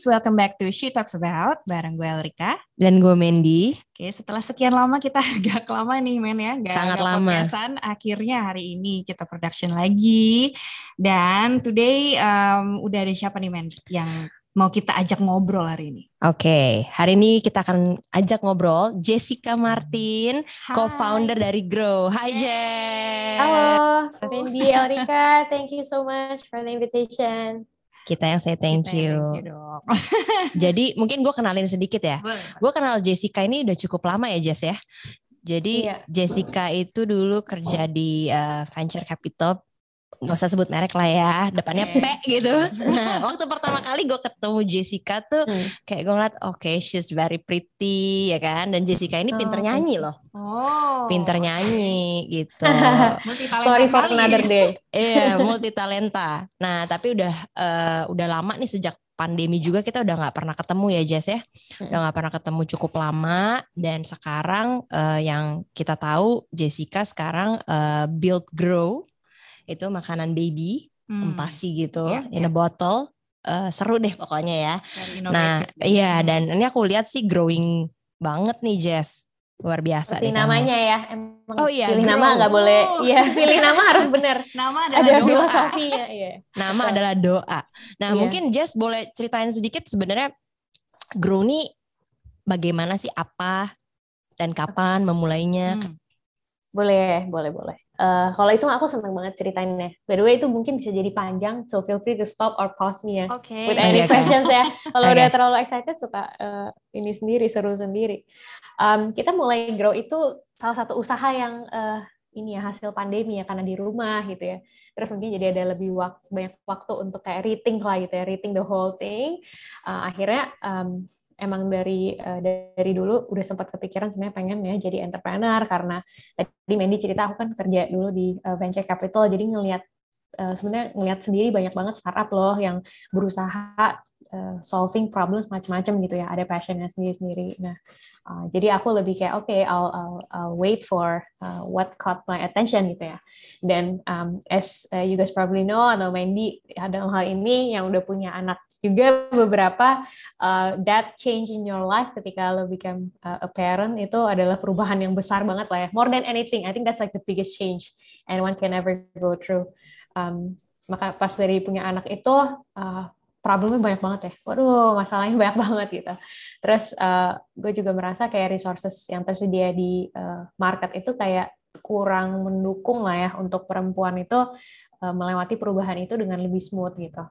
Ladies, welcome back to She Talks About bareng gue Elrika. Dan gue Mandy. Oke, setelah sekian lama kita agak lama nih men ya, gak, Sangat gak lama. podcastan. Akhirnya hari ini kita production lagi. Dan today um, udah ada siapa nih men yang mau kita ajak ngobrol hari ini? Oke, hari ini kita akan ajak ngobrol Jessica Martin, Hai. co-founder dari Grow. Hai Jess. Halo, Mandy, Elrika, thank you so much for the invitation. Kita yang say thank Kita you. Thank you dong. Jadi mungkin gue kenalin sedikit ya. Gue kenal Jessica ini udah cukup lama ya Jess ya. Jadi Iya. Jessica itu dulu kerja di uh, venture capital nggak usah sebut merek lah ya depannya. P gitu nah waktu pertama kali gue ketemu Jessica tuh Hmm. kayak gue ngeliat oke she's very pretty ya kan dan Jessica ini pinter Oh, nyanyi loh Oh. pinter nyanyi gitu Sorry for another day. Iya, multi talenta. Nah, tapi udah eh, udah lama nih sejak pandemi juga kita udah nggak pernah ketemu ya Jess ya. Udah nggak pernah ketemu cukup lama dan sekarang eh, yang kita tahu Jessica sekarang eh, build grow itu makanan baby Hmm, empasi gitu Iya, in a bottle. Eh, seru deh pokoknya ya. Nah, innovative. iya dan ini aku lihat sih growing banget nih Jess. Luar biasa Seperti deh kamu. namanya ya, emang Oh iya, pilih grow. nama nggak boleh. Oh. Iya, pilih nama harus benar. nama adalah Ada doa. filosofinya, iya. Nama Betul. adalah doa. Nah, Iya. mungkin Jess boleh ceritain sedikit sebenarnya Grow ini bagaimana sih apa dan kapan memulainya? Hmm. Boleh, boleh, boleh. Eh, kalau itu aku senang banget ceritainnya. By the way, itu mungkin bisa jadi panjang, so feel free to stop or pause me ya. Oke. with any questions ya. Kalau udah terlalu excited suka eh, ini sendiri seru sendiri. Um, kita mulai grow itu salah satu usaha yang eh, ini ya hasil pandemi ya karena di rumah gitu ya. Terus mungkin jadi ada lebih waktu banyak waktu untuk kayak reading lah gitu ya, reading the whole thing. Eh, akhirnya um, emang dari eh, dari dulu udah sempat kepikiran sebenarnya pengen ya jadi entrepreneur karena tadi Mandy cerita aku kan kerja dulu di eh, venture capital. Jadi ngelihat eh, sebenarnya ngelihat sendiri banyak banget startup loh yang berusaha uh, solving problems macam-macam gitu ya. Ada passionnya sendiri-sendiri. Nah uh, jadi aku lebih kayak oke I'll, I'll, I'll wait for uh, what caught my attention gitu ya. Dan um, as uh, you guys probably know atau Mandy dalam hal ini yang udah punya anak juga beberapa uh, that change in your life ketika lo become uh, a parent itu adalah perubahan yang besar banget lah ya more than anything I think that's like the biggest change anyone can ever go through um, maka pas dari punya anak itu uh, problemnya banyak banget ya. Waduh, masalahnya banyak banget gitu. Terus uh, gue juga merasa kayak resources yang tersedia di uh, market itu kayak kurang mendukung lah ya untuk perempuan itu melewati perubahan itu dengan lebih smooth gitu.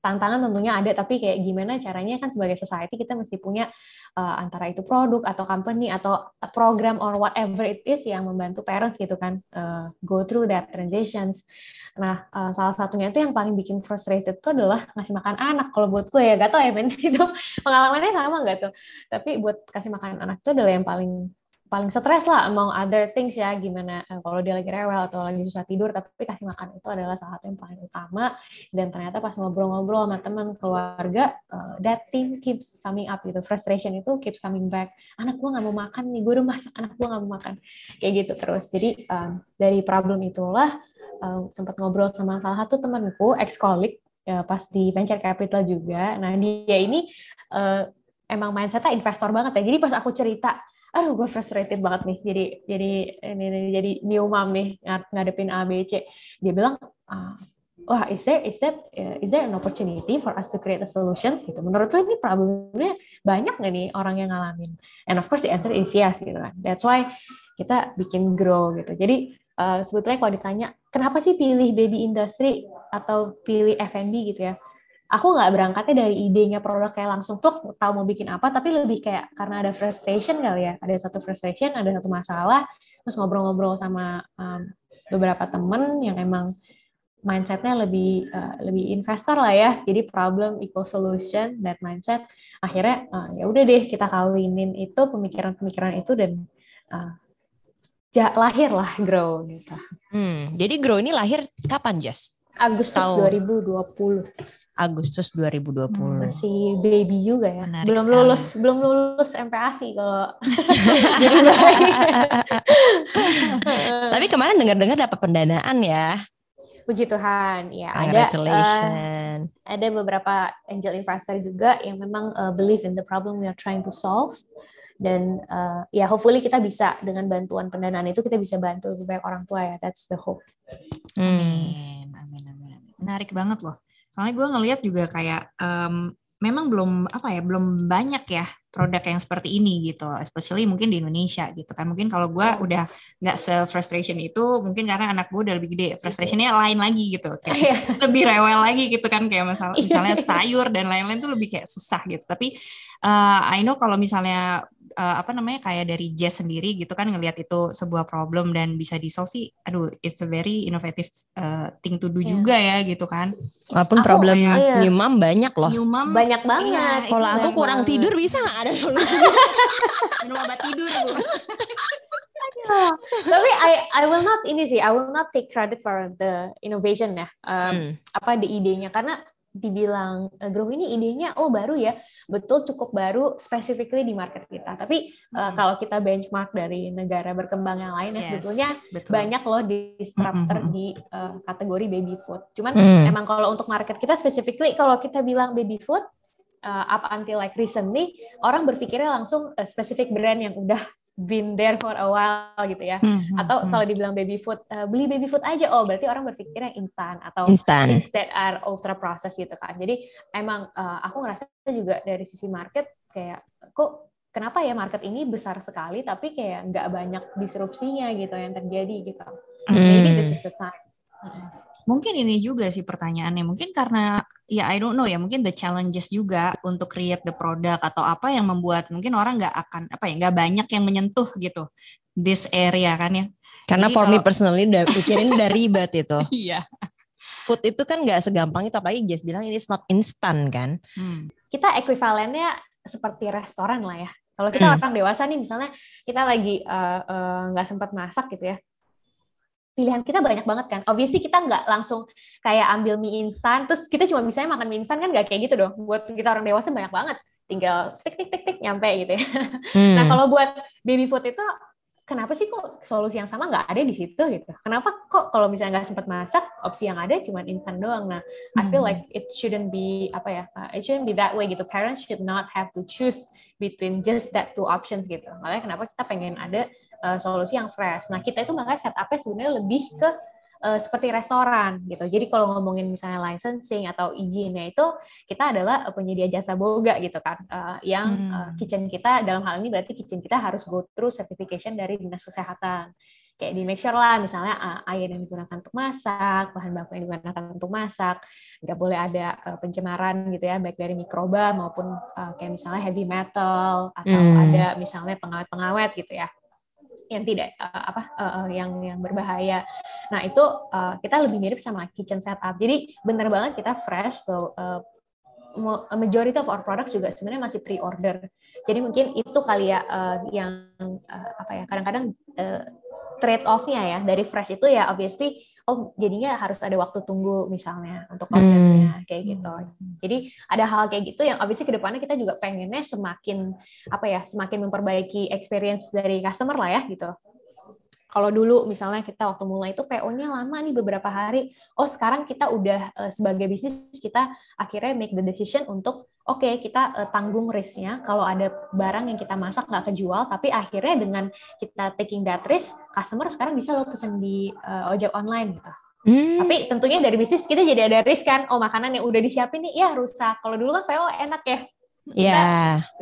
Tantangan tentunya ada, tapi kayak gimana caranya kan sebagai society kita mesti punya uh, antara itu produk atau company atau program or whatever it is yang membantu parents gitu kan uh, go through that transitions. Nah, uh, salah satunya itu yang paling bikin frustrated itu adalah ngasih makan anak. Kalau buat gue ya, gak tau ya Ben, itu pengalamannya sama nggak tuh? Tapi buat kasih makan anak itu adalah yang paling paling stres lah among other things ya gimana uh, kalau dia lagi rewel atau lagi susah tidur tapi kasih makan itu adalah salah satu yang paling utama. Dan ternyata pas ngobrol-ngobrol sama teman keluarga uh, that thing keeps coming up gitu. Frustration itu keeps coming back. Anak gue nggak mau makan nih gue udah masak anak gue nggak mau makan. Kayak gitu terus. Jadi um, dari problem itulah um, sempat ngobrol sama salah satu temanku ex colleague ya, pas di venture capital juga. Nah dia ini uh, emang mindsetnya investor banget ya. Jadi pas aku cerita aduh gue frustrated banget nih. Jadi jadi ini, ini jadi new mom nih ngad- ngadepin A B C. Dia bilang ah, wah is there is that uh, is there an opportunity for us to create a solution? Gitu. Menurut lu ini problemnya banyak nggak nih orang yang ngalamin? And of course the answer is yes gitu kan. That's why kita bikin grow gitu. Jadi uh, sebetulnya kalau ditanya kenapa sih pilih baby industry atau pilih F&B gitu ya aku nggak berangkatnya dari idenya produk kayak langsung pluk tahu mau bikin apa. Tapi lebih kayak karena ada frustration kali ya. Ada satu frustration ada satu masalah terus ngobrol-ngobrol sama um, beberapa temen yang emang mindsetnya lebih uh, lebih investor lah ya. Jadi problem equal solution that mindset. Akhirnya uh, ya udah deh kita kawinin itu pemikiran-pemikiran itu dan uh, ja- lahir lah grow gitu. Hmm, jadi Grow ini lahir kapan, Jess? Agustus Tahun. 2020 Agustus 2020. Hmm, masih baby juga ya Menarik belum sekali. lulus belum lulus MPASI kalau jadi bayi. Tapi kemarin dengar-dengar dapat pendanaan ya. puji Tuhan ya ada Congratulations. ada beberapa angel investor juga yang memang uh, believe in the problem we are trying to solve dan uh, ya hopefully kita bisa dengan bantuan pendanaan itu kita bisa bantu lebih banyak orang tua ya that's the hope Hmm. Amin, amin, amin, amin. Menarik banget loh. Soalnya gue ngelihat juga kayak em, memang belum apa ya, belum banyak ya produk yang seperti ini gitu, especially mungkin di Indonesia gitu kan. Mungkin kalau gue udah nggak se-frustration itu, mungkin karena anak gue udah lebih gede, frustrationnya lain lagi gitu, kayak Iya. lebih rewel lagi gitu kan, kayak masalah misalnya sayur dan lain-lain tuh lebih kayak susah gitu. Tapi eh, I know kalau misalnya eh, apa namanya kayak dari Jazz sendiri gitu kan ngelihat itu sebuah problem dan bisa di-solve sih, aduh it's a very innovative uh, thing to do Iya. juga ya gitu kan. Walaupun Aku- problem iya. new mom banyak loh. New mom banyak Iya, banget itu Kalau aku banyak kurang banget. tidur bisa nggak ada solusinya? minum obat tidur bu. tapi I I will not ini sih I will not take credit for the innovation ya Um, Hmm. apa di idenya karena dibilang eh, Grow ini idenya oh baru ya betul cukup baru specifically di market kita tapi Hmm. kalau kita benchmark dari negara berkembang yang lain ya Yes, sebetulnya betul. banyak loh disruptor Mm, mm, mm. di eh, kategori baby food cuman Hmm. emang kalau untuk market kita specifically kalau kita bilang baby food uh, up until like recently orang berpikirnya langsung uh, spesifik brand yang udah been there for a while gitu ya Hmm, hmm, atau hmm. kalau dibilang baby food uh, beli baby food aja oh berarti orang berpikirnya instan atau Instan. things that are ultra processed gitu kan jadi emang uh, aku ngerasa juga dari sisi market kayak kok kenapa ya market ini besar sekali tapi kayak nggak banyak disrupsinya gitu yang terjadi gitu maybe this Hmm. is the time Mungkin ini juga sih pertanyaannya. Mungkin karena ya I don't know ya. Mungkin the challenges juga untuk create the product atau apa yang membuat mungkin orang nggak akan apa ya nggak banyak yang menyentuh gitu this area kan ya. Karena Jadi for me kalau- personally udah pikirin udah ribet itu. Iya. Food itu kan nggak segampang itu apalagi Jess bilang ini not instan kan. Hmm. kita ekuivalennya seperti restoran lah ya. Kalau kita Hmm. orang dewasa nih, misalnya kita lagi eh, eh, nggak sempat masak gitu ya, pilihan kita banyak banget kan. Obviously kita nggak langsung kayak ambil mie instan, terus kita cuma bisa makan mie instan kan nggak kayak gitu dong. Buat kita orang dewasa banyak banget, tinggal tik tik tik tik nyampe gitu ya. Hmm. Nah kalau buat baby food itu kenapa sih kok solusi yang sama nggak ada di situ gitu? Kenapa kok kalau misalnya nggak sempat masak opsi yang ada cuma instan doang? Nah, I feel Hmm. like it shouldn't be apa ya? uh, it shouldn't be that way gitu. Parents should not have to choose between just that two options gitu. Makanya kenapa kita pengen ada uh, solusi yang fresh. Nah kita itu makanya setupnya sebenarnya lebih ke uh, seperti restoran gitu. Jadi kalau ngomongin misalnya licensing atau izinnya itu kita adalah uh, penyedia jasa boga gitu kan, uh, yang Hmm. uh, kitchen kita dalam hal ini berarti kitchen kita harus go through certification dari dinas kesehatan. Kayak di make sure lah misalnya uh, air yang digunakan untuk masak, bahan baku yang digunakan untuk masak, nggak boleh ada uh, pencemaran gitu ya, baik dari mikroba maupun uh, kayak misalnya heavy metal atau Hmm. ada misalnya pengawet-pengawet gitu ya yang tidak uh, apa uh, yang yang berbahaya. Nah itu uh, kita lebih mirip sama kitchen setup. Jadi bener banget kita fresh. So uh, majority of our products juga sebenarnya masih pre-order. Jadi mungkin itu kali ya uh, yang uh, apa ya kadang-kadang trade off-nya ya dari fresh itu ya obviously oh jadinya harus ada waktu tunggu misalnya untuk ordernya kayak gitu. Jadi ada hal kayak gitu yang obviously ke depannya kita juga pengennya semakin apa ya semakin memperbaiki experience dari customer lah ya gitu. Kalau dulu misalnya kita waktu mulai itu PO-nya lama nih beberapa hari. Oh sekarang kita udah eh, sebagai bisnis kita akhirnya make the decision untuk oke kita eh, tanggung risk-nya kalau ada barang yang kita masak nggak kejual tapi akhirnya dengan kita taking that risk customer sekarang bisa lo pesen di eh, ojek online gitu. Hmm. Tapi tentunya dari bisnis kita jadi ada risk kan. Oh makanan yang udah disiapin nih ya rusak. Kalau dulu kan PO enak ya. Ya.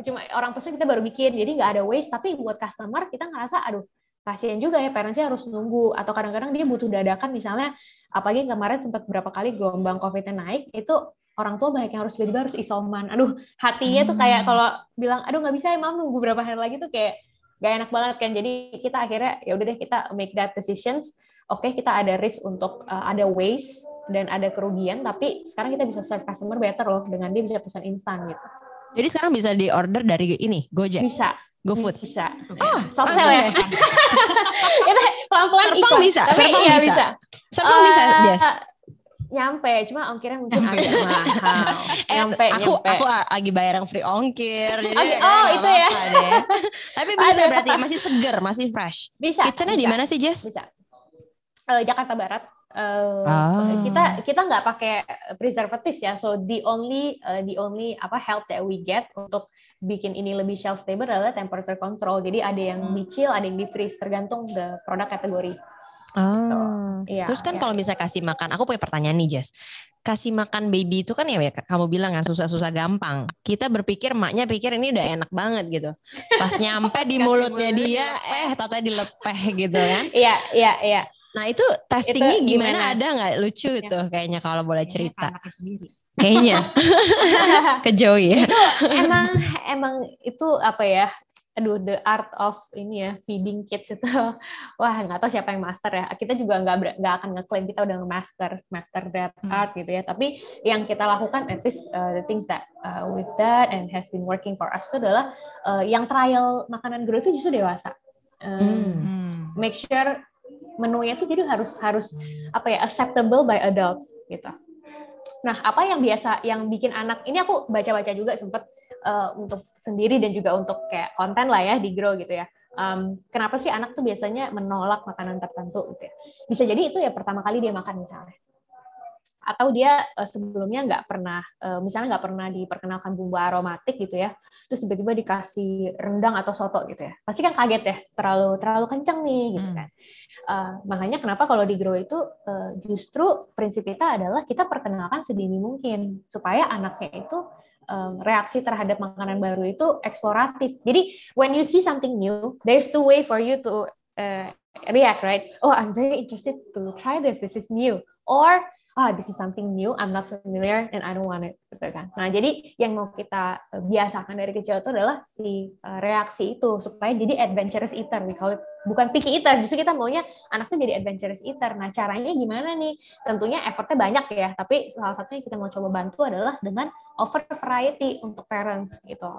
Cuma orang pesen kita baru bikin. Jadi nggak ada waste. Tapi buat customer kita ngerasa aduh kasihan juga ya parentsnya harus nunggu. Atau kadang-kadang dia butuh dadakan misalnya apalagi kemarin sempat berapa kali gelombang covid naik itu orang tua banyak yang harus tiba-tiba harus isoman. Aduh hatinya tuh kayak Hmm. kalau bilang aduh nggak bisa ya mam nunggu berapa hari lagi tuh kayak gak enak banget kan. Jadi kita akhirnya ya udah deh kita make that decisions. Oke kita ada risk untuk uh, ada waste dan ada kerugian tapi sekarang kita bisa serve customer better loh dengan dia bisa pesan instan gitu. Jadi sekarang bisa di order dari ini Gojek, bisa GoFood. bisa Oh, soft sell ya Kita pelan-pelan Serpong iklan. bisa, tapi Serpong ya bisa. bisa Serpong bisa, Eh, Jess. nyampe cuma ongkirnya mungkin Nyampe. agak mahal Eh, nyampe aku nyampe aku lagi bayar yang free ongkir. Jadi Oke, ya oh, itu ya. Tapi bisa Aduh. berarti masih seger, masih fresh. bisa Kitchennya di mana sih, Jess? bisa Eh, Jakarta Barat Eh, Ah. kita kita nggak pakai preservative ya so the only eh, the only apa help that we get untuk bikin ini lebih shelf stable adalah temperature control jadi ada yang Hmm. di chill ada yang di freeze tergantung the produk kategori Oh. Iya, Terus kan iya, kalau bisa kasih makan, aku punya pertanyaan nih Jess. Kasih makan baby itu kan ya ya, kamu bilang kan susah-susah gampang. Kita berpikir maknya pikir ini udah enak banget gitu. Pas nyampe di mulutnya dia, eh tata dilepeh gitu kan. iya iya iya Nah itu testingnya Itu gimana? gimana? Ada nggak lucu Ya. itu kayaknya kalau boleh cerita? anaknya sendiri. Kayaknya ke Joey ya. emang emang itu apa ya aduh the art of ini ya feeding kids itu wah nggak tahu siapa yang master ya kita juga nggak nggak akan ngeklaim kita udah master master that Hmm. art gitu ya tapi yang kita lakukan at least uh, the things that uh, we've done and has been working for us itu adalah uh, yang trial makanan grow itu justru dewasa Um. Hmm. make sure menunya itu jadi harus harus apa ya acceptable by adults gitu. Nah, apa yang biasa yang bikin anak ini aku baca-baca juga sempet eh, untuk sendiri dan juga untuk kayak konten lah ya di Grow gitu ya. Em, kenapa sih anak tuh biasanya menolak makanan tertentu gitu ya? Bisa jadi itu ya pertama kali dia makan misalnya. Atau dia eh, sebelumnya nggak pernah, eh, misalnya nggak pernah diperkenalkan bumbu aromatik gitu ya, terus tiba-tiba dikasih rendang atau soto gitu ya. Pasti kan kaget ya, terlalu terlalu kencang nih gitu Hmm. kan. Uh, makanya kenapa kalau di Grow itu uh, justru prinsip kita adalah kita perkenalkan sedini mungkin supaya anaknya itu um, reaksi terhadap makanan baru itu eksploratif. Jadi when you see something new, there's two way for you to uh, react, right? Oh, I'm very interested to try this. This is new. Or ah this is something new, I'm not familiar and I don't want it, gitu kan. Nah, jadi yang mau kita uh, biasakan dari kecil itu adalah si uh, reaksi itu supaya jadi adventurous eater, call it. Bukan picky eater, justru kita maunya anaknya jadi adventurous eater. Nah, caranya gimana nih? Tentunya effortnya banyak ya, tapi salah satunya kita mau coba bantu adalah dengan over variety untuk parents gitu.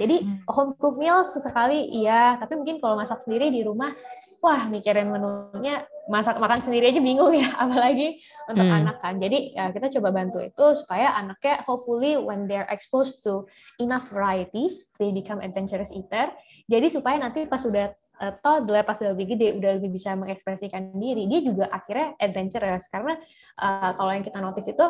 Jadi Hmm. home cook meal sesekali iya, tapi mungkin kalau masak sendiri di rumah, wah mikirin menunya masak makan sendiri aja bingung ya, apalagi untuk Hmm. anak kan. Jadi ya, kita coba bantu itu supaya anaknya hopefully when they're exposed to enough varieties, they become adventurous eater. Jadi supaya nanti pas sudah uh, toddler, pas sudah lebih gede, udah lebih bisa mengekspresikan diri, dia juga akhirnya adventurous. Karena uh, kalau yang kita notice itu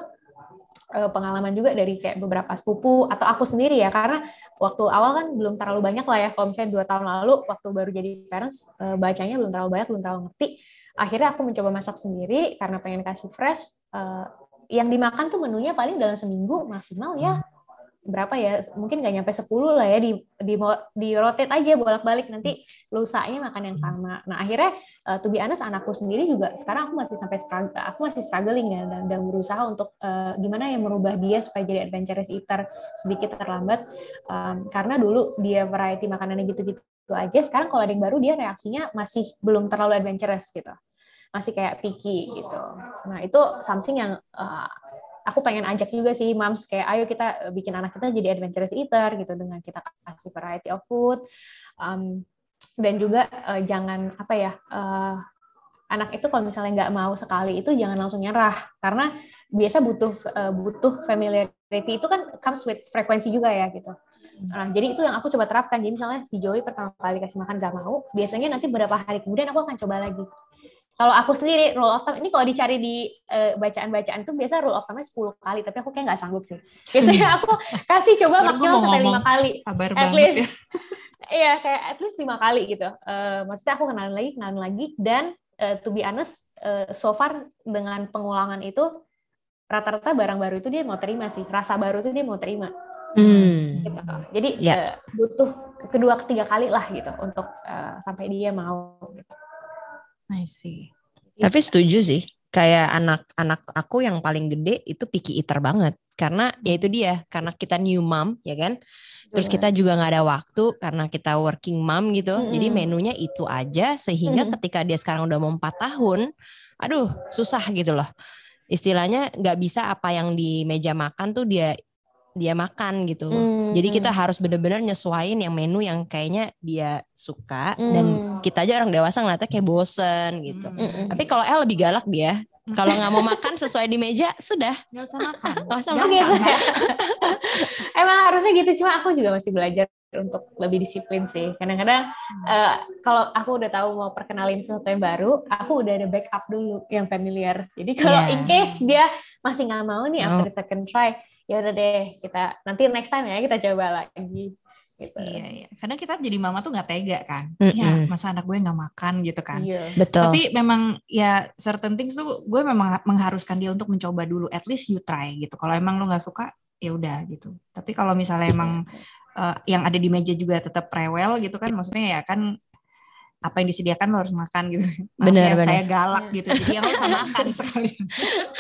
uh, pengalaman juga dari kayak beberapa sepupu atau aku sendiri ya. Karena waktu awal kan belum terlalu banyak lah ya. Kalau misalnya dua tahun lalu waktu baru jadi parents uh, bacanya belum terlalu banyak belum terlalu ngerti. Akhirnya aku mencoba masak sendiri karena pengen kasih fresh. Uh, yang dimakan tuh menunya paling dalam seminggu maksimal ya berapa ya mungkin nggak nyampe 10 lah ya di di di rotate aja bolak-balik nanti lusanya makan yang sama. Nah akhirnya uh, to be honest anakku sendiri juga sekarang aku masih sampai struggle, aku masih struggling ya dan, dan berusaha untuk uh, gimana yang merubah dia supaya jadi adventurous eater sedikit terlambat um, karena dulu dia variety makanannya gitu-gitu aja sekarang kalau ada yang baru dia reaksinya masih belum terlalu adventurous gitu masih kayak picky gitu. Nah itu something yang uh, aku pengen ajak juga sih moms kayak ayo kita bikin anak kita jadi adventurous eater gitu dengan kita kasih variety of food um, dan juga uh, jangan apa ya uh, anak itu kalau misalnya nggak mau sekali itu jangan langsung nyerah karena biasa butuh uh, butuh familiarity itu kan comes with frekuensi juga ya gitu Nah, jadi itu yang aku coba terapkan. Jadi misalnya si Joey pertama kali kasih makan gak mau, biasanya nanti beberapa hari kemudian aku akan coba lagi. Kalau aku sendiri rule of thumb ini kalau dicari di uh, bacaan-bacaan itu biasa rule of thumb-nya 10 kali, tapi aku kayak nggak sanggup sih. Biasanya aku kasih coba Baru maksimal sampai lima kali. Sabar At least. ya. Iya, kayak at least lima kali gitu. Eh, maksudnya aku kenalin lagi, kenalin lagi, dan eh, to be honest, eh, so far dengan pengulangan itu rata-rata barang baru itu dia mau terima sih, rasa baru itu dia mau terima. Hmm. Gitu. Jadi Ya. eh, butuh kedua ketiga kali lah gitu untuk eh, sampai dia mau. Gitu. I see. Tapi setuju sih. Kayak anak-anak aku yang paling gede itu picky eater banget. Karena ya itu dia, karena kita new mom, ya kan? Terus kita juga nggak ada waktu karena kita working mom gitu. Jadi Mm-mm. menunya itu aja sehingga Mm-mm. ketika dia sekarang udah mau empat tahun, aduh susah gitu loh. Istilahnya nggak bisa apa yang di meja makan tuh dia dia makan gitu. Hmm, Jadi kita harus bener-bener nyesuaiin yang menu yang kayaknya dia suka dan Hmm. kita aja orang dewasa ngeliatnya kayak bosen gitu. Hmm. Mm-mm. Tapi kalau El lebih galak dia, Kalau nggak mau makan sesuai di meja, sudah. Nggak usah makan. Nggak usah makan. Gitu ya. Emang harusnya gitu, cuma aku juga masih belajar untuk lebih disiplin sih. Kadang-kadang eh, kalau aku udah tahu mau perkenalin sesuatu yang baru, aku udah ada backup dulu yang familiar. Jadi kalau Iya. in case dia masih nggak mau nih after Oh. the second try, ya udah deh kita nanti next time ya kita coba lagi. Gitu. Iya, iya. Kadang kita jadi mama tuh nggak tega kan. Mm-mm. Ya, masa anak gue nggak makan gitu kan. Iya. Betul. Tapi memang ya certain things tuh gue memang mengharuskan dia untuk mencoba dulu. At least you try gitu. Kalau emang lu nggak suka, ya udah gitu. Tapi kalau misalnya emang eh, yang ada di meja juga tetap rewel gitu kan, maksudnya ya kan apa yang disediakan lo harus makan gitu. Benar, benar. saya galak Iya. gitu. Jadi yang usah makan sekali.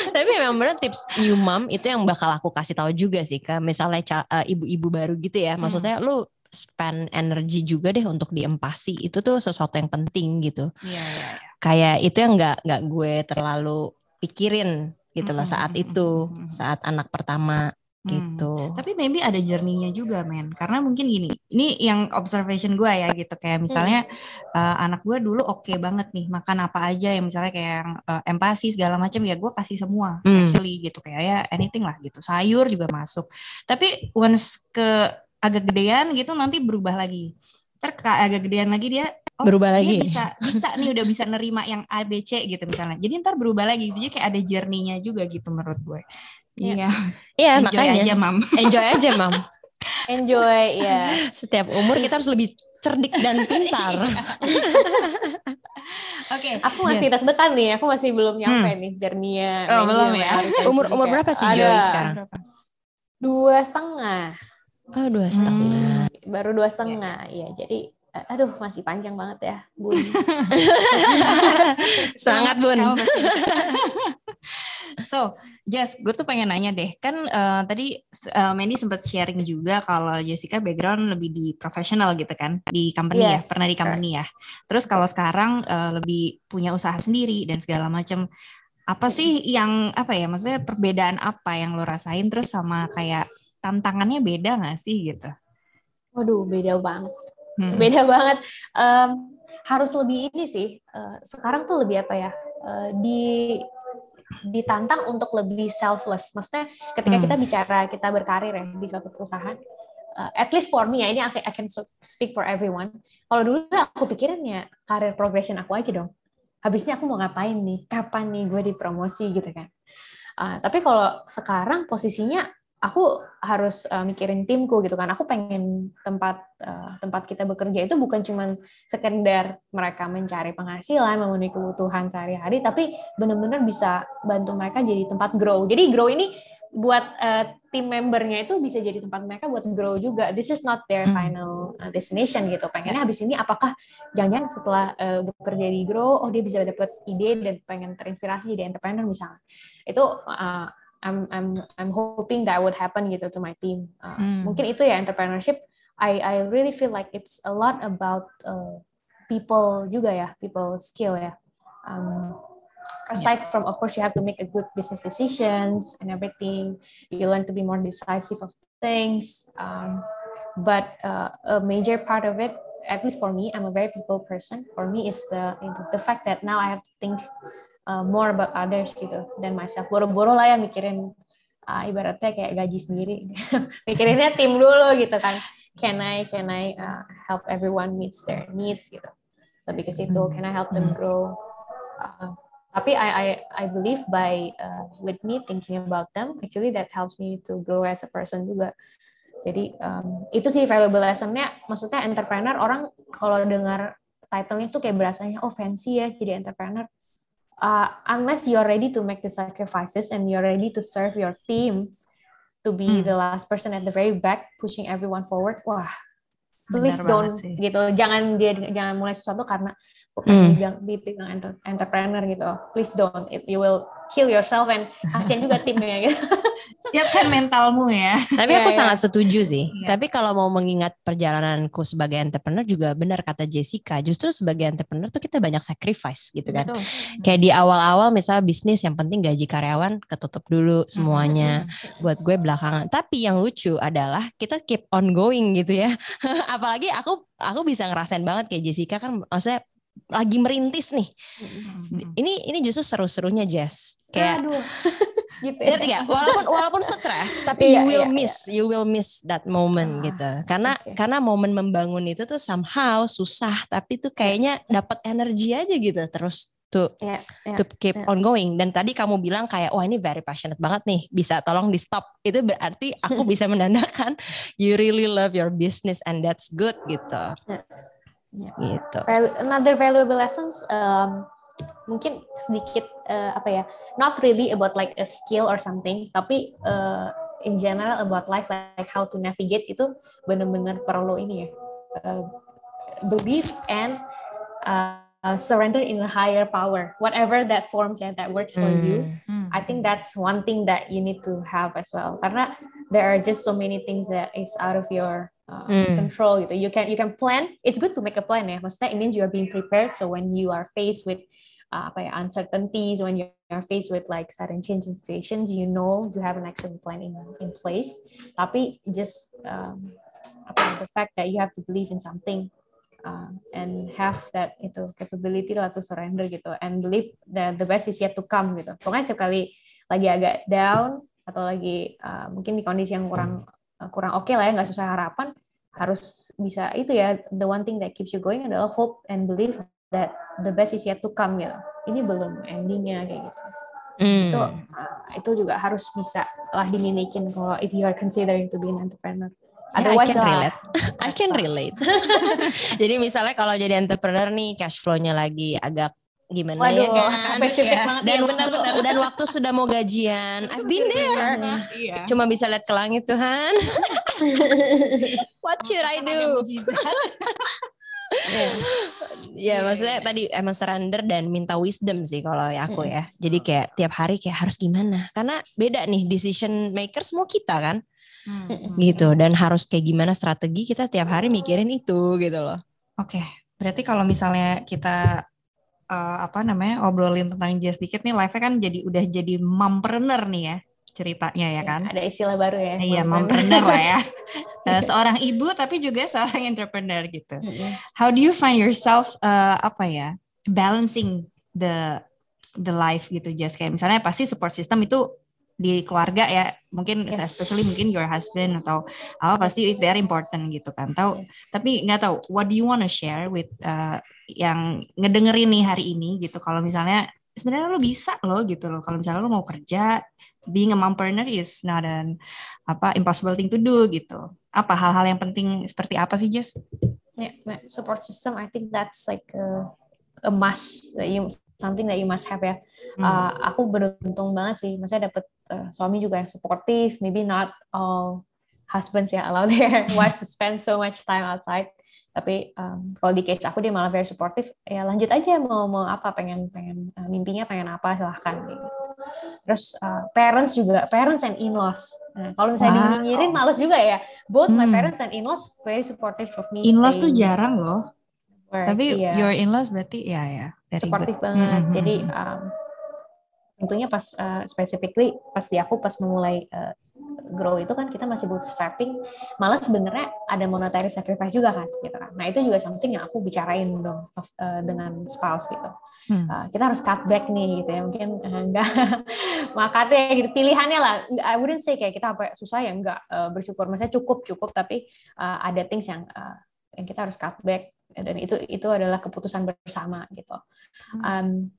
Tapi memang benar tips new mom itu yang bakal aku kasih tahu juga sih ke misalnya eh, ibu-ibu baru gitu ya. Maksudnya lu spend energi juga deh untuk diempasi itu tuh sesuatu yang penting gitu. Iya, iya. Kayak itu yang nggak nggak gue terlalu pikirin gitu loh Mm-mm, saat mm-mm, itu saat anak pertama Hmm. gitu. Tapi maybe ada journey-nya juga, men. Karena mungkin gini, ini yang observation gue ya gitu. Kayak misalnya eh, anak gue dulu oke banget nih makan apa aja yang misalnya kayak yang eh, empasi segala macam ya gue kasih semua Hmm. actually gitu kayak ya anything lah gitu. Sayur juga masuk. Tapi once ke agak gedean gitu nanti berubah lagi. Ke agak gedean lagi dia oh, Berubah dia lagi. bisa bisa nih udah bisa nerima yang A B C gitu misalnya. Jadi ntar berubah lagi gitu. Jadi kayak ada journey-nya juga gitu menurut gue. Iya, Iya enjoy makanya aja, Mam. enjoy aja mam. Enjoy ya. Setiap umur kita harus lebih cerdik dan pintar. Oke. Aku masih Yes. deg-degan nih, aku masih belum nyampe nih journey-nya. Oh, belum ya? Umur umur berapa sih Joy sekarang? Dua setengah, Oh dua setengah. baru dua setengah. Iya, jadi aduh masih panjang banget ya, Bun. Sangat bun. So, Jess, gue tuh pengen nanya deh, kan eh, tadi eh, Mandy sempat sharing juga kalau Jessica background lebih di profesional gitu kan, di company ya, Yes, pernah di company ya. Terus kalau sekarang eh, lebih punya usaha sendiri dan segala macam, apa sih yang apa ya, maksudnya perbedaan apa yang lo rasain terus sama kayak tantangannya beda nggak sih gitu? Waduh, beda banget. Hmm. Beda banget. Em, harus lebih ini sih. eh, sekarang tuh lebih apa ya? eh, di ditantang untuk lebih selfless. Maksudnya ketika Hmm. kita bicara kita berkarir ya di suatu perusahaan, eh, at least for me ya ini I I can speak for everyone. Kalau dulu aku pikirin ya karir progression aku aja dong. Habisnya aku mau ngapain nih? Kapan nih gue dipromosi gitu kan? Eh, tapi kalau sekarang posisinya aku harus eh, mikirin timku gitu kan. Aku pengen tempat eh, tempat kita bekerja itu bukan cuman sekedar mereka mencari penghasilan, memenuhi kebutuhan sehari-hari, tapi benar-benar bisa bantu mereka jadi tempat grow. Jadi grow ini buat eh, tim membernya itu bisa jadi tempat mereka buat grow juga. This is not their Hmm. final uh, destination gitu. Pengennya habis ini apakah jangan-jangan setelah eh, bekerja di grow, oh dia bisa dapat ide dan pengen terinspirasi jadi entrepreneur misalnya. Itu uh, I'm I'm I'm hoping that would happen gitu to my team. Uh, Hmm. Mungkin itu ya entrepreneurship. I I really feel like it's a lot about uh, people juga ya, people skill ya. Um, aside from of course you have to make a good business decisions and everything, you learn to be more decisive of things. Um, but uh, a major part of it, at least for me, I'm a very people person. For me, is the the fact that now I have to think uh, more about others gitu than myself. Boro-boro lah ya mikirin uh, ibaratnya kayak gaji sendiri. Mikirinnya tim dulu gitu kan. Can I can I uh, help everyone meets their needs gitu. Lebih ke situ. Can I help them grow? Uh, tapi I I I believe by uh, with me thinking about them, actually that helps me to grow as a person juga. Jadi um, itu sih valuable lessonnya. Maksudnya entrepreneur orang kalau dengar title-nya tuh kayak berasanya oh fancy ya jadi entrepreneur. Uh, unless you're ready to make the sacrifices and you're ready to serve your team to be Hmm. the last person at the very back pushing everyone forward. Wah, please Benar don't gitu. Jangan dia jangan mulai sesuatu karena aku Hmm. dibilang dibilang enter- entrepreneur gitu. Please don't. It you will kill yourself and kasihan juga timnya gitu. Siapkan mentalmu ya. Tapi aku iya. sangat setuju sih. Iya. Tapi kalau mau mengingat perjalananku sebagai entrepreneur juga benar kata Jessica. Justru sebagai entrepreneur tuh kita banyak sacrifice gitu kan. Betul. Kayak di awal-awal misalnya bisnis yang penting gaji karyawan ketutup dulu semuanya. Buat gue belakangan. Tapi yang lucu adalah kita keep on going gitu ya. Apalagi aku aku bisa ngerasain banget kayak Jessica kan maksudnya lagi merintis nih. Ini ini justru seru-serunya Jess. Kayak Aduh. gitu ya. Walaupun walaupun stres, tapi Iya, you will iya, miss, you will miss that moment Ah, gitu. Karena oke. karena momen membangun itu tuh somehow susah, tapi tuh kayaknya dapat energi aja gitu terus to Iya, iya, to keep iya. ongoing. Dan tadi kamu bilang kayak wah ini very passionate banget nih, bisa tolong di stop. Itu berarti aku bisa menandakan you really love your business and that's good gitu. Iya. Gitu. Another valuable lessons um, mungkin sedikit uh, apa ya not really about like a skill or something tapi uh, in general about life like how to navigate itu benar-benar perlu ini ya uh, believe and uh, surrender in a higher power whatever that forms and that works for you Hmm. I think that's one thing that you need to have as well. Karena there are just so many things that is out of your uh, Hmm. control. Gitu. You can you can plan. It's good to make a plan ya. Maksudnya it means you are being prepared. So when you are faced with uh, apa ya uncertainties, when you are faced with like sudden change in situations, you know you have an excellent plan in in place. Tapi just um, apa ya, the fact that you have to believe in something uh, and have that itu capability lah to surrender gitu and believe that the best is yet to come gitu. Pokoknya setiap kali lagi agak down atau lagi uh, mungkin di kondisi yang kurang kurang oke lah ya nggak sesuai harapan harus bisa itu ya the one thing that keeps you going adalah hope and believe that the best is yet to come gitu. Ini belum endingnya kayak gitu. Hmm. Itu uh, itu juga harus bisa lah dimilikin kalau if you are considering to be an entrepreneur. Ya, I can relate. I can relate. Jadi misalnya kalau jadi entrepreneur nih cash flow-nya lagi agak gimana ya Waduh, kan? spesifik Iya. banget. Dan Iya, waktu benar-benar. dan waktu sudah mau gajian. I've been there. Iya. Cuma bisa lihat ke langit Tuhan. What should I do? Iya. Ya maksudnya tadi emang surrender dan minta wisdom sih kalau ya aku Mm. ya. Jadi kayak tiap hari kayak harus gimana? Karena beda nih decision maker semua kita kan. Hmm. Gitu dan harus kayak gimana strategi kita tiap hari mikirin itu gitu loh. Oke, berarti kalau misalnya kita eh, apa namanya obrolin tentang Jazz dikit nih, live-nya kan jadi udah jadi mompreneur nih ya ceritanya ya kan? Ada istilah baru ya. Iya, mompreneur. lah ya. Eh, seorang ibu tapi juga seorang entrepreneur gitu. Mm-mm. How do you find yourself eh, apa ya balancing the the life gitu Jazz kayak misalnya pasti support system itu di keluarga ya mungkin Yes. especially mungkin your husband atau apa pasti it's very important gitu kan tahu Yes. tapi nggak tahu what do you wanna share with uh, yang ngedengerin nih hari ini gitu kalau misalnya sebenarnya lo bisa loh gitu loh kalau misalnya lo mau kerja being a mompreneur is not an apa impossible thing to do gitu apa hal-hal yang penting seperti apa sih Jess? Yeah, my support system. I think that's like a, a must that you something that you must have ya. Hmm. Uh, aku beruntung banget sih, maksudnya dapet uh, suami juga yang supportive. Maybe not all husbands ya allow their wives to spend so much time outside. Tapi um, kalau di case aku dia malah very supportive. Ya lanjut aja mau mau apa pengen pengen uh, mimpinya pengen apa silahkan. Gitu. Terus uh, parents juga parents and in-laws. Nah, kalau misalnya Wow. dinyirin males juga ya. Both my Hmm. parents and in-laws very supportive of me. In-laws tuh jarang loh, work. tapi Iya your in-laws berarti ya ya supportive good. banget. Mm-mm. Jadi um, tentunya pas uh, specifically pas di aku pas memulai uh, grow itu kan kita masih bootstrapping, malah sebenarnya ada monetary sacrifice juga kan, gitu kan. Nah itu juga something yang aku bicarain dong uh, dengan spouse gitu. Hmm. Uh, kita harus cut back nih gitu ya, mungkin uh, enggak makannya gitu pilihannya lah. I wouldn't say kayak kita apa susah ya enggak uh, bersyukur, maksudnya cukup cukup tapi uh, ada things yang uh, yang kita harus cut back dan itu itu adalah keputusan bersama gitu. Um,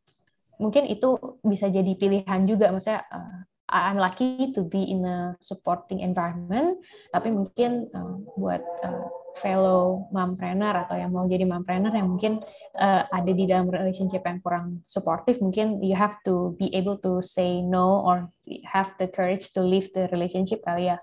mungkin itu bisa jadi pilihan juga. Maksudnya uh, I'm lucky to be in a supporting environment tapi mungkin uh, buat uh, fellow mompreneur atau yang mau jadi mompreneur yang mungkin uh, ada di dalam relationship yang kurang supportive mungkin you have to be able to say no or have the courage to leave the relationship kali ya.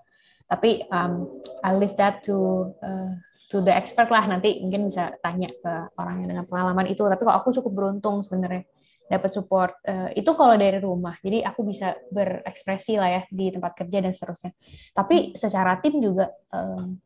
Tapi um, I leave that to uh, to the expert lah. Nanti mungkin bisa tanya ke orang yang dengan pengalaman itu. Tapi kalau aku cukup beruntung sebenarnya dapat support. Eh, itu kalau dari rumah. Jadi aku bisa berekspresi lah ya di tempat kerja dan seterusnya. Tapi secara tim juga em,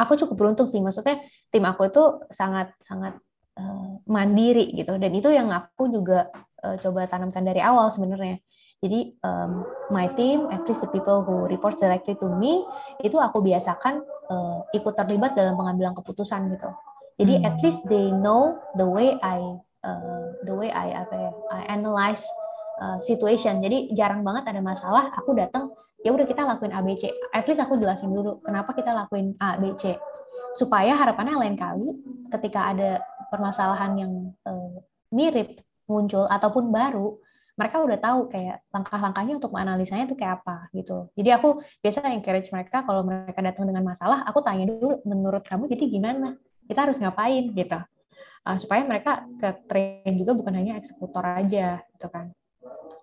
aku cukup beruntung sih. Maksudnya tim aku itu sangat sangat eh, mandiri gitu. Dan itu yang aku juga eh, coba tanamkan dari awal sebenarnya. Jadi um, my team at least the people who report directly to me itu aku biasakan eh, ikut terlibat dalam pengambilan keputusan gitu. Jadi Hmm. at least they know the way I uh, the way I apa ya I analyze uh, situation jadi jarang banget ada masalah aku datang ya udah kita lakuin ABC at least aku jelasin dulu kenapa kita lakuin ABC supaya harapannya lain kali ketika ada permasalahan yang uh, mirip muncul ataupun baru mereka udah tahu kayak langkah-langkahnya untuk menganalisanya itu kayak apa gitu. Jadi aku biasa encourage mereka kalau mereka datang dengan masalah, aku tanya dulu menurut kamu jadi gimana? Kita harus ngapain gitu. Uh, supaya mereka ke train juga bukan hanya eksekutor aja gitu kan.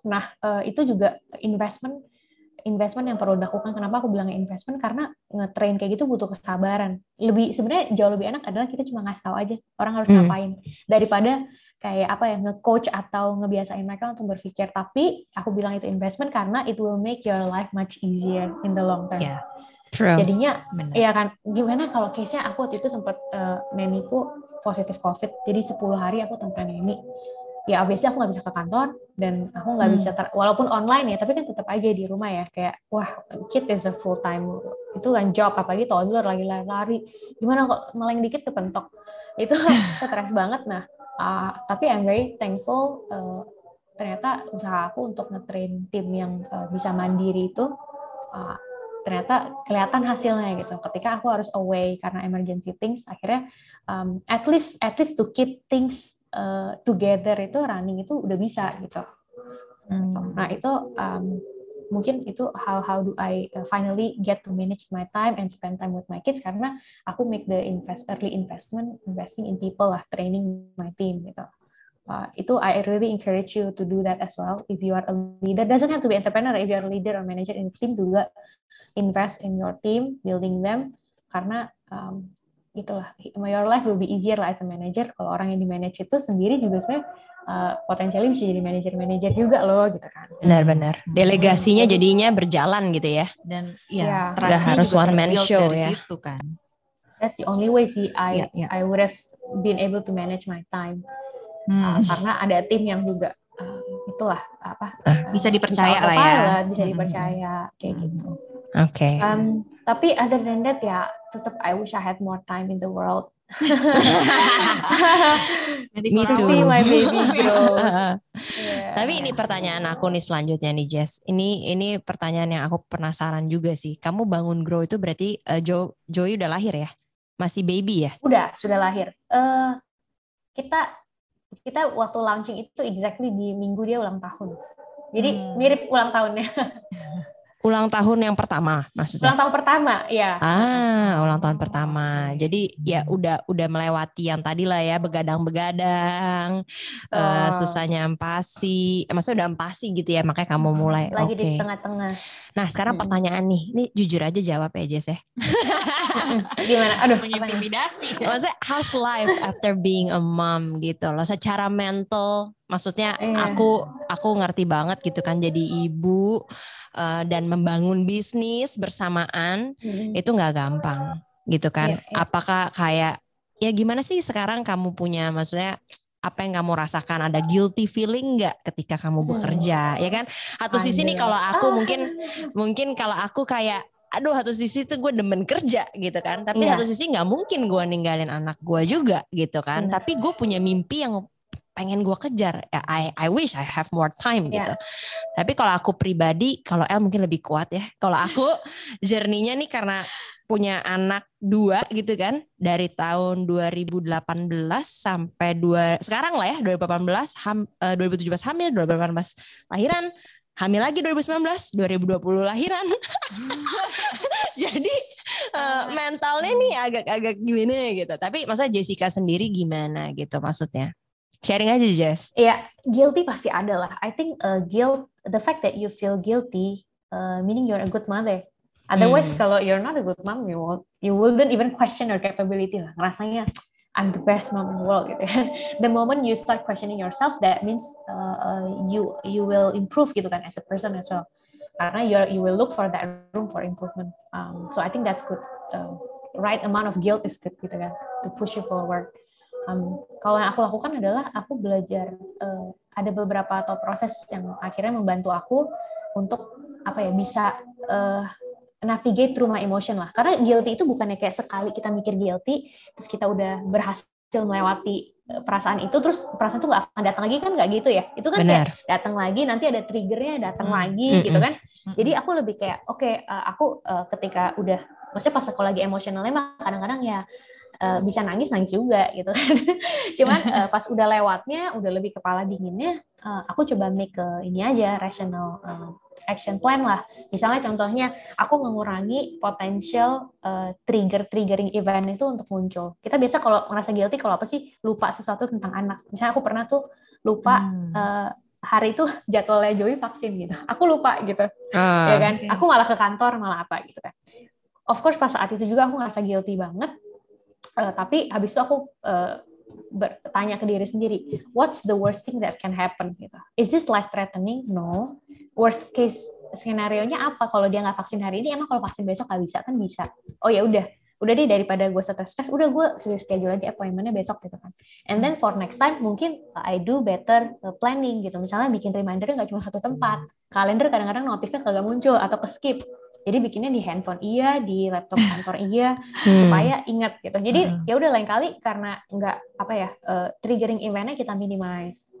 Nah, uh, itu juga investment investment yang perlu dilakukan. Kenapa aku bilang investment? Karena nge-train kayak gitu butuh kesabaran. Lebih sebenarnya jauh lebih enak adalah kita cuma ngasih tahu aja orang harus hmm. ngapain daripada kayak apa ya nge-coach atau ngebiasain mereka untuk berpikir tapi aku bilang itu investment karena it will make your life much easier in the long term. Yeah. True. Jadinya Bener. ya kan gimana kalau case-nya aku waktu itu sempat uh, neniku positif covid jadi 10 hari aku tanpa neni ya obviously aku nggak bisa ke kantor dan aku nggak hmm. bisa ter, walaupun online ya tapi kan tetap aja di rumah ya kayak wah kid is a full time itu kan job apalagi toddler lagi lari-lari gimana kok meleng dikit kepentok itu stres banget nah uh, tapi I'm very thankful uh, ternyata usaha aku untuk ngetrain tim yang uh, bisa mandiri itu uh, ternyata kelihatan hasilnya gitu ketika aku harus away karena emergency things akhirnya um, at least at least to keep things uh, together itu running itu udah bisa gitu hmm. nah itu um, mungkin itu how how do I uh, finally get to manage my time and spend time with my kids karena aku make the invest early investment investing in people lah training my team gitu uh, itu I really encourage you to do that as well if you are a leader doesn't have to be entrepreneur if you are a leader or manager in team juga invest in your team building them karena um, itulah your life will be easier lah as a manager kalau orang yang di manage itu sendiri juga sebenarnya uh, potensialnya bisa jadi manajer-manajer juga loh gitu kan. Benar-benar. Delegasinya hmm. jadinya berjalan gitu ya. Dan ya, yeah. Gak harus one man show ya. Situ kan. That's the only way sih I yeah, yeah. I would have been able to manage my time. Hmm. Uh, karena ada tim yang juga uh, itulah apa uh, bisa dipercaya bisa lah ya. Bisa hmm. dipercaya hmm. kayak gitu. Oke. Okay. Um, tapi other than that ya tetap I wish I had more time in the world Me too. my baby yeah. Tapi ini pertanyaan aku nih selanjutnya nih Jess. Ini ini pertanyaan yang aku penasaran juga sih. Kamu bangun grow itu berarti uh, Jo Joy udah lahir ya? Masih baby ya? Udah, sudah lahir. Uh, kita kita waktu launching itu exactly di minggu dia ulang tahun. Jadi hmm. mirip ulang tahunnya. ulang tahun yang pertama maksudnya. Ulang tahun pertama, ya. Ah, ulang tahun pertama. Jadi ya udah udah melewati yang tadi lah ya begadang-begadang, oh. uh, susahnya empasi. Eh, maksudnya udah empasi gitu ya, makanya kamu mulai. Lagi okay. di tengah-tengah. Nah, sekarang hmm. pertanyaan nih. Ini jujur aja jawab ya, Jess ya. Gimana? Aduh, intimidasi. Maksudnya how's life after being a mom gitu loh. Secara mental maksudnya yeah. aku aku ngerti banget gitu kan jadi ibu uh, dan membangun bisnis bersamaan mm. itu nggak gampang gitu kan yeah, yeah. apakah kayak ya gimana sih sekarang kamu punya maksudnya apa yang kamu rasakan ada guilty feeling nggak ketika kamu hmm. bekerja ya kan satu sisi nih kalau aku mungkin mungkin kalau aku kayak aduh satu sisi tuh gue demen kerja gitu kan tapi yeah. satu sisi nggak mungkin gue ninggalin anak gue juga gitu kan tapi gue punya mimpi yang pengen gue kejar ya I I wish I have more time yeah. gitu. Tapi kalau aku pribadi kalau El mungkin lebih kuat ya. Kalau aku journey-nya nih karena punya anak dua gitu kan dari tahun 2018 sampai dua sekarang lah ya 2018 ham, uh, 2017 hamil 2018 lahiran hamil lagi 2019 2020 lahiran. Jadi uh, mentalnya nih agak-agak gimana gitu. Tapi maksudnya Jessica sendiri gimana gitu maksudnya Sharing aja Jess. Iya, guilty pasti ada lah. I think uh, guilt, the fact that you feel guilty, uh, meaning you're a good mother. Otherwise, hmm. kalau you're not a good mom, you won't, you wouldn't even question your capability lah. Rasanya I'm the best mom in the world gitu. the moment you start questioning yourself, that means uh, uh, you you will improve gitu kan as a person as well. Karena you you will look for that room for improvement. Um, so I think that's good. Uh, right amount of guilt is good gitu kan to push you forward um, kalau yang aku lakukan adalah aku belajar uh, ada beberapa atau proses yang akhirnya membantu aku untuk apa ya bisa uh, navigate through my emotion lah karena guilty itu bukannya kayak sekali kita mikir guilty terus kita udah berhasil melewati eh, perasaan itu terus perasaan itu nggak akan datang lagi kan nggak gitu ya itu kan Benar. kayak datang lagi nanti ada triggernya datang Hmm. lagi Mm-mm. gitu kan Mm-mm. jadi aku lebih kayak oke eh, aku eh, ketika udah maksudnya pas aku lagi emosionalnya mah kadang-kadang ya eh, bisa nangis nangis juga gitu kan. Cuman eh, pas udah lewatnya udah lebih kepala dinginnya eh, aku coba make ke ini aja rational eh, action plan lah. Misalnya contohnya aku mengurangi potensial eh, trigger triggering event itu untuk muncul. Kita biasa kalau ngerasa guilty kalau apa sih? Lupa sesuatu tentang anak. Misalnya aku pernah tuh lupa Hmm. eh, hari itu jadwalnya Joey vaksin gitu. Aku lupa gitu. Ya Ah. kan aku malah ke kantor malah apa gitu kan. Of course pas saat itu juga aku ngerasa guilty banget Eh, tapi habis itu aku eh, bertanya ke diri sendiri what's the worst thing that can happen? Gitu. Is this life threatening no. Worst case skenario nya apa? Kalau dia nggak vaksin hari ini emang kalau vaksin besok nggak bisa? Kan bisa. Oh ya udah udah deh daripada gue stres-stres udah gue schedule aja appointmentnya besok gitu kan. And then for next time mungkin I do better uh, planning gitu. Misalnya bikin reminder nggak cuma satu tempat. Kalender kadang-kadang notifnya kagak muncul atau ke skip jadi bikinnya di handphone iya di laptop kantor iya Hmm. supaya ingat gitu. Jadi Hmm. ya udah lain kali karena nggak apa ya uh, triggering eventnya kita minimize.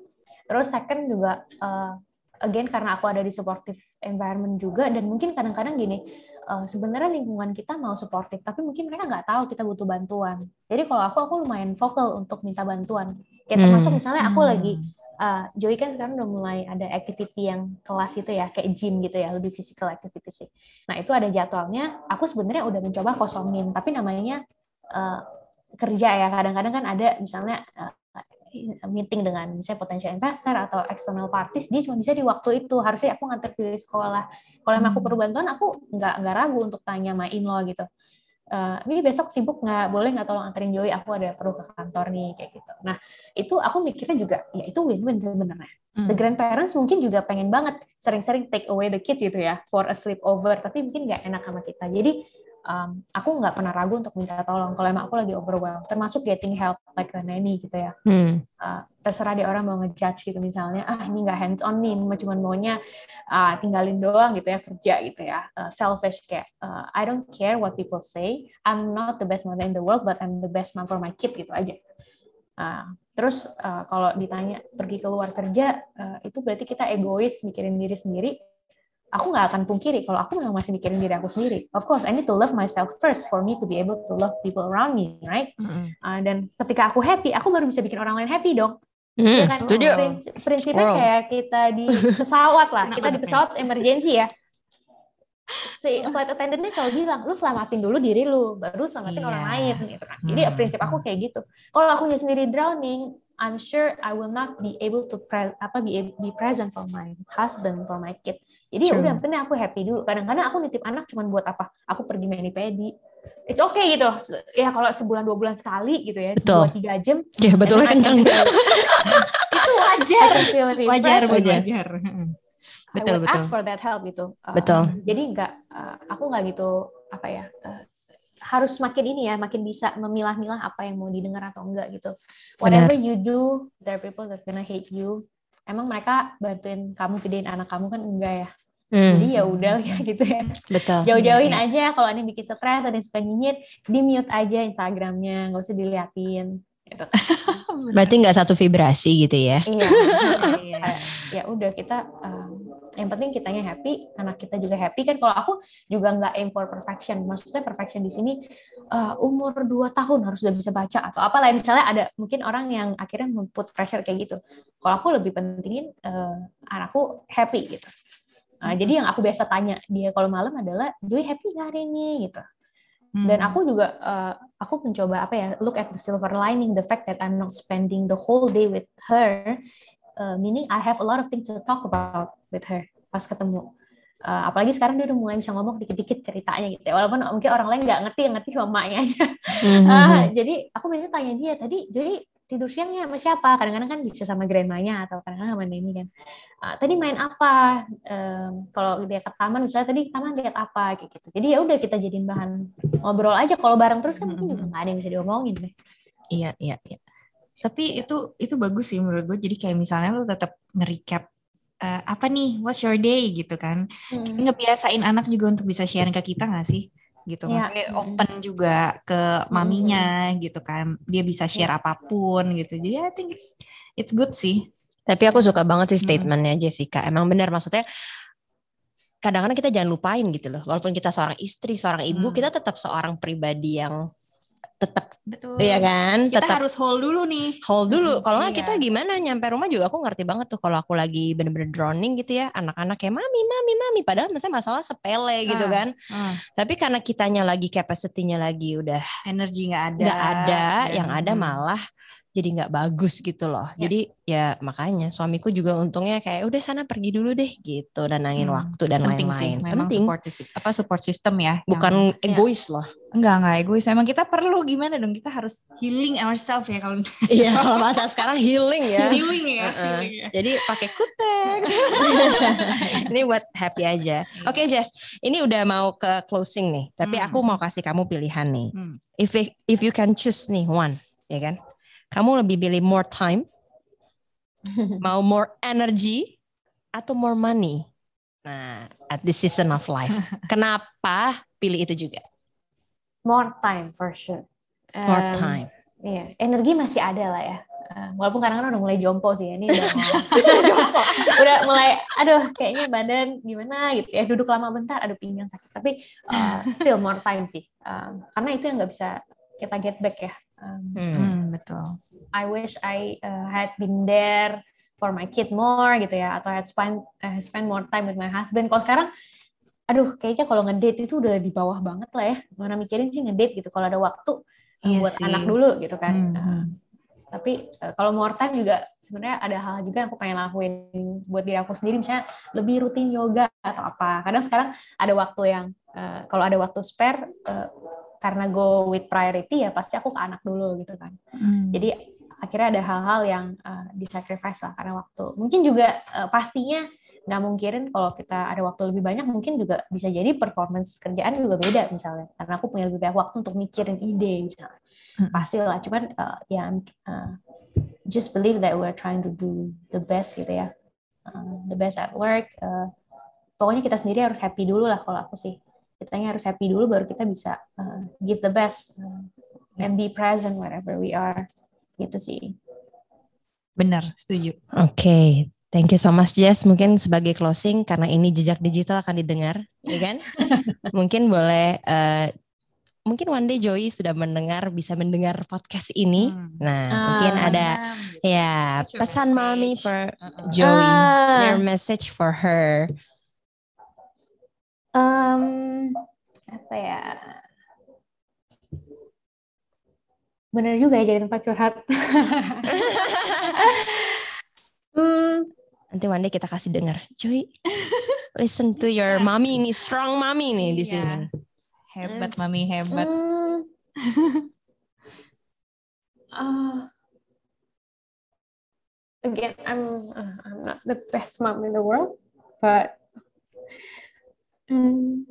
Terus second juga uh, again karena aku ada di supportive environment juga dan mungkin kadang-kadang gini uh, sebenarnya lingkungan kita mau supportive tapi mungkin mereka nggak tahu kita butuh bantuan jadi kalau aku aku lumayan vokal untuk minta bantuan kayak termasuk Hmm. misalnya aku Hmm. lagi uh, Joey kan sekarang udah mulai ada activity yang kelas itu ya kayak gym gitu ya lebih physical activity sih nah itu ada jadwalnya aku sebenarnya udah mencoba kosongin tapi namanya uh, kerja ya kadang-kadang kan ada misalnya uh, meeting dengan misalnya potential investor atau external parties dia cuma bisa di waktu itu. Harusnya aku nganter ke sekolah. Kalau emang aku Hmm. perlu bantuan aku nggak nggak ragu untuk tanya sama in-law gitu. Eh, ini besok sibuk nggak? Boleh nggak tolong anterin Joey? Aku ada perlu ke kantor nih kayak gitu. Nah itu aku mikirnya juga ya itu win-win sebenarnya. Hmm. the grandparents mungkin juga pengen banget sering-sering take away the kids gitu ya for a sleepover. Tapi mungkin nggak enak sama kita. Jadi um, aku nggak pernah ragu untuk minta tolong kalau emang aku lagi overwhelmed termasuk getting help like a nanny gitu ya. Hmm. uh, terserah dia orang mau ngejudge gitu misalnya ah ini nggak hands on nih cuma maunya uh, tinggalin doang gitu ya kerja gitu ya. Uh, selfish kayak uh, I don't care what people say I'm not the best mother in the world but I'm the best mom for my kid gitu aja. Uh, terus uh, kalau ditanya pergi keluar kerja uh, itu berarti kita egois mikirin diri sendiri aku nggak akan pungkiri kalau aku memang masih mikirin diri aku sendiri of course I need to love myself first for me to be able to love people around me right Mm-mm. Uh, dan ketika aku happy, aku baru bisa bikin orang lain happy dong. Hmm. Iya kan? Setuju. Prins- prinsipnya Wow. kayak kita di pesawat lah, kita di pesawat emergency ya. Si flight attendant-nya selalu bilang, lu selamatin dulu diri lu, baru selamatin Iya. orang lain gitu kan. Jadi Hmm. prinsip aku kayak gitu. Kalau aku sendiri drowning, I'm sure I will not be able to pre- apa be, be present for my husband, for my kid. Jadi ya True. udah, penting aku happy dulu. Kadang-kadang aku nitip anak cuma buat apa? Aku pergi mani pedi. It's okay gitu loh. Ya kalau sebulan dua bulan sekali gitu ya, Betul. dua tiga jam. Ya betulnya I kenceng. Itu wajar. Wajar, Wajar. wajar. I Betul, would betul. ask for that help gitu. Uh, Betul. Jadi nggak, uh, aku nggak gitu apa ya. uh, harus makin ini ya, makin bisa memilah-milah apa yang mau didengar atau enggak gitu. Whatever you do, there are people that's gonna hate you. Emang mereka bantuin kamu gedein anak kamu kan enggak ya. Hmm. Jadi ya udah ya gitu ya. Betul. Jauh-jauhin Iya, aja kalau ada yang bikin stres, ada yang suka nyinyir, di mute aja Instagramnya, nggak usah diliatin. Gitu. Berarti nggak satu vibrasi gitu ya? Iya. Iya. ya udah kita um, yang penting kitanya happy anak kita juga happy kan kalau aku juga nggak aim for perfection maksudnya perfection di sini uh, umur 2 tahun harus udah bisa baca atau apalah misalnya ada mungkin orang yang akhirnya put pressure kayak gitu kalau aku lebih pentingin uh, anakku happy gitu Nah, jadi yang aku biasa tanya dia kalau malam adalah Joy happy nggak hari ini? Gitu. Dan Hmm. aku juga uh, aku mencoba apa ya look at the silver lining the fact that I'm not spending the whole day with her uh, meaning I have a lot of things to talk about with her pas ketemu. Uh, apalagi sekarang dia udah mulai bisa ngomong dikit-dikit ceritanya gitu ya walaupun mungkin orang lain nggak ngerti yang ngerti cuma emaknya aja. Hmm, hmm, jadi aku biasanya tanya dia tadi jadi tidur siangnya sama siapa kadang-kadang kan bisa sama grandmanya atau kadang-kadang sama Neni kan Ah, tadi main apa Em, kalau dia ke taman misalnya tadi taman lihat apa kayak gitu jadi ya udah kita jadiin bahan ngobrol aja kalau bareng terus kan mungkin juga nggak ada yang bisa diomongin deh Iya, iya, iya. Tapi itu itu bagus sih menurut gue. Jadi kayak misalnya lu tetap nge-recap eh, apa nih, what's your day gitu kan. Hmm. Ngebiasain anak juga untuk bisa sharing ke kita nggak sih? Gitu. Iya. Maksudnya open juga ke maminya gitu kan. Dia bisa share apa pun gitu. Jadi I think it's, it's good sih. Tapi aku suka banget sih Hmm. statementnya Jessica. Emang benar maksudnya kadang-kadang kita jangan lupain gitu loh. Walaupun kita seorang istri, seorang ibu, Hmm. kita tetap seorang pribadi yang tetap Betul. iya kan, Kita tetap harus hold dulu nih. hold dulu. Mm, Kalau nggak iya. kita gimana nyampe rumah juga aku ngerti banget tuh kalau aku lagi bener-bener drowning gitu ya, anak-anak kayak mami, mami, mami. Padahal misalnya masalah sepele gitu Ah. kan. Ah, Tapi karena kitanya lagi capacity-nya lagi udah energi nggak ada. nggak ada, dan- yang ada hmm. malah jadi nggak bagus gitu loh. Ya. Jadi ya makanya suamiku juga untungnya kayak udah sana pergi dulu deh gitu dan nangin Hmm, waktu dan lain-lain. Penting. support sys- apa support system ya. yang- Bukan egois loh. enggak enggak egois. Emang kita perlu gimana dong? Kita harus healing ourselves ya kalau misalnya Iya kalau bahasa sekarang healing ya. healing ya. Healing ya. Jadi pakai kutex. ini buat happy aja. Oke Jess, ini udah mau ke closing nih. Tapi Hmm. aku mau kasih kamu pilihan nih. Hmm. If if you can choose nih one, ya kan? Kamu lebih pilih more time, mau more energy, atau more money? Nah, at this season of life, kenapa pilih itu juga? More time for sure. More Um, time. Iya, energi masih ada lah ya. Uh, walaupun kadang-kadang udah mulai jompo sih ya. Ini udah jompo. Udah mulai, aduh kayaknya badan gimana gitu ya. Duduk lama bentar, aduh pinggang sakit. Tapi uh, still more time sih. Um, karena itu yang nggak bisa kita get back ya. Um, Hmm. Hmm, betul. I wish I uh, had been there for my kid more gitu ya. Atau had spend, uh, spend more time with my husband. Kalau sekarang, aduh kayaknya kalau ngedate itu udah di bawah banget lah ya. Mana mikirin sih ngedate gitu. Kalau ada waktu uh, Iya buat sih. anak dulu gitu kan. Hmm, Uh, hmm. tapi uh, kalau more time juga sebenarnya ada hal juga yang aku pengen lakuin buat diri aku sendiri misalnya lebih rutin yoga atau apa kadang sekarang ada waktu yang uh, kalau ada waktu spare uh, karena go with priority ya pasti aku ke anak dulu gitu kan. Hmm. jadi akhirnya ada hal-hal yang uh, disacrifice lah karena waktu. Mungkin juga uh, pastinya nggak mungkin kalau kita ada waktu lebih banyak mungkin juga bisa jadi performance kerjaan juga beda misalnya. Karena aku punya lebih banyak waktu untuk mikirin ide misalnya. Hmm. pasti lah cuman uh, ya uh, just believe that we're trying to do the best gitu ya. Uh, the best at work uh, pokoknya kita sendiri harus happy dulu lah kalau aku sih kitanya harus happy dulu baru kita bisa uh, give the best uh, and be present wherever we are gitu sih Benar, setuju. Oke, thank you so much Jess. Mungkin sebagai closing karena ini jejak digital akan didengar, ya kan? mungkin boleh, eh, mungkin one day Joey sudah mendengar, bisa mendengar podcast ini. Hmm. Nah, Ah, mungkin ada ya pesan mami for Uh-uh. Joey, Ah. your message for her. Um, apa ya bener juga ya jadi tempat curhat hmm, Nanti one day kita kasih dengar, Joey. Listen to your mommy ini strong mommy nih di Iya. sini. Hebat, mami hebat. Hmm. Ah. again, I'm uh, I'm not the best mom in the world, but um,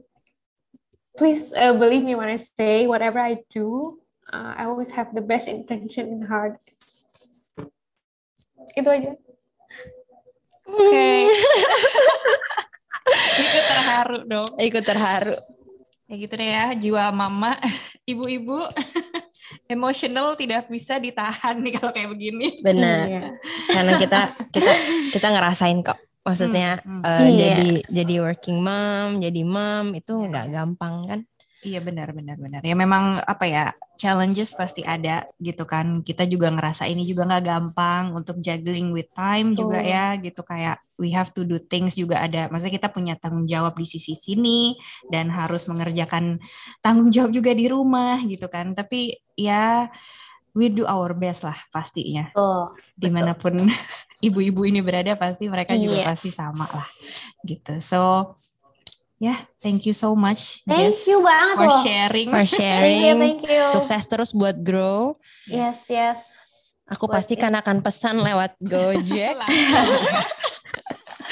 please uh, believe me when I say whatever I do, uh, I always have the best intention in heart. Itu aja. Oke. Itu terharu dong. Ikut terharu. Ya gitu deh ya, jiwa mama, ibu-ibu emosional tidak bisa ditahan nih kalau kayak begini. Benar. Iya. Karena kita kita kita ngerasain kok. Maksudnya Hmm, hmm. eh, Iya. jadi jadi working mom, jadi mom itu Iya, nggak iya. gampang kan? Iya benar benar benar. Ya memang apa ya challenges pasti ada gitu kan. Kita juga ngerasa ini juga nggak gampang untuk juggling with time juga Betul. ya gitu kayak we have to do things juga ada. Maksudnya kita punya tanggung jawab di sisi sini dan harus mengerjakan tanggung jawab juga di rumah gitu kan. Tapi ya we do our best lah pastinya. Tuh. Di mana pun ibu-ibu ini berada pasti mereka juga Iya. pasti sama lah gitu. So ya thank you so much. Thank Jess you banget for loh. sharing. For Thank you, sharing. thank you. Sukses terus buat grow. Yes, yes. Aku Buat pastikan akan pesan lewat Gojek.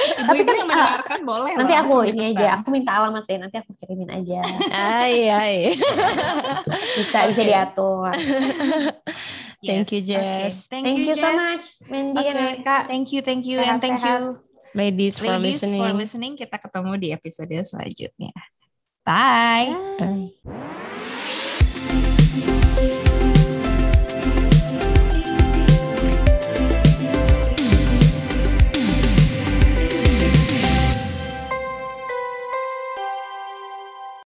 Ibu-ibu kan, yang mendengarkan boleh Nanti aku ini aja, aku minta alamat deh, nanti aku kirimin aja. Ay, ay. Bisa bisa Oke. Thank you Jess. Okay. Thank, thank you, you so much Mandy okay. and Eka. Thank you, thank you, sehat, and thank sehat. you ladies, for ladies listening. for listening. Kita ketemu di episode selanjutnya. Bye. Bye. Bye.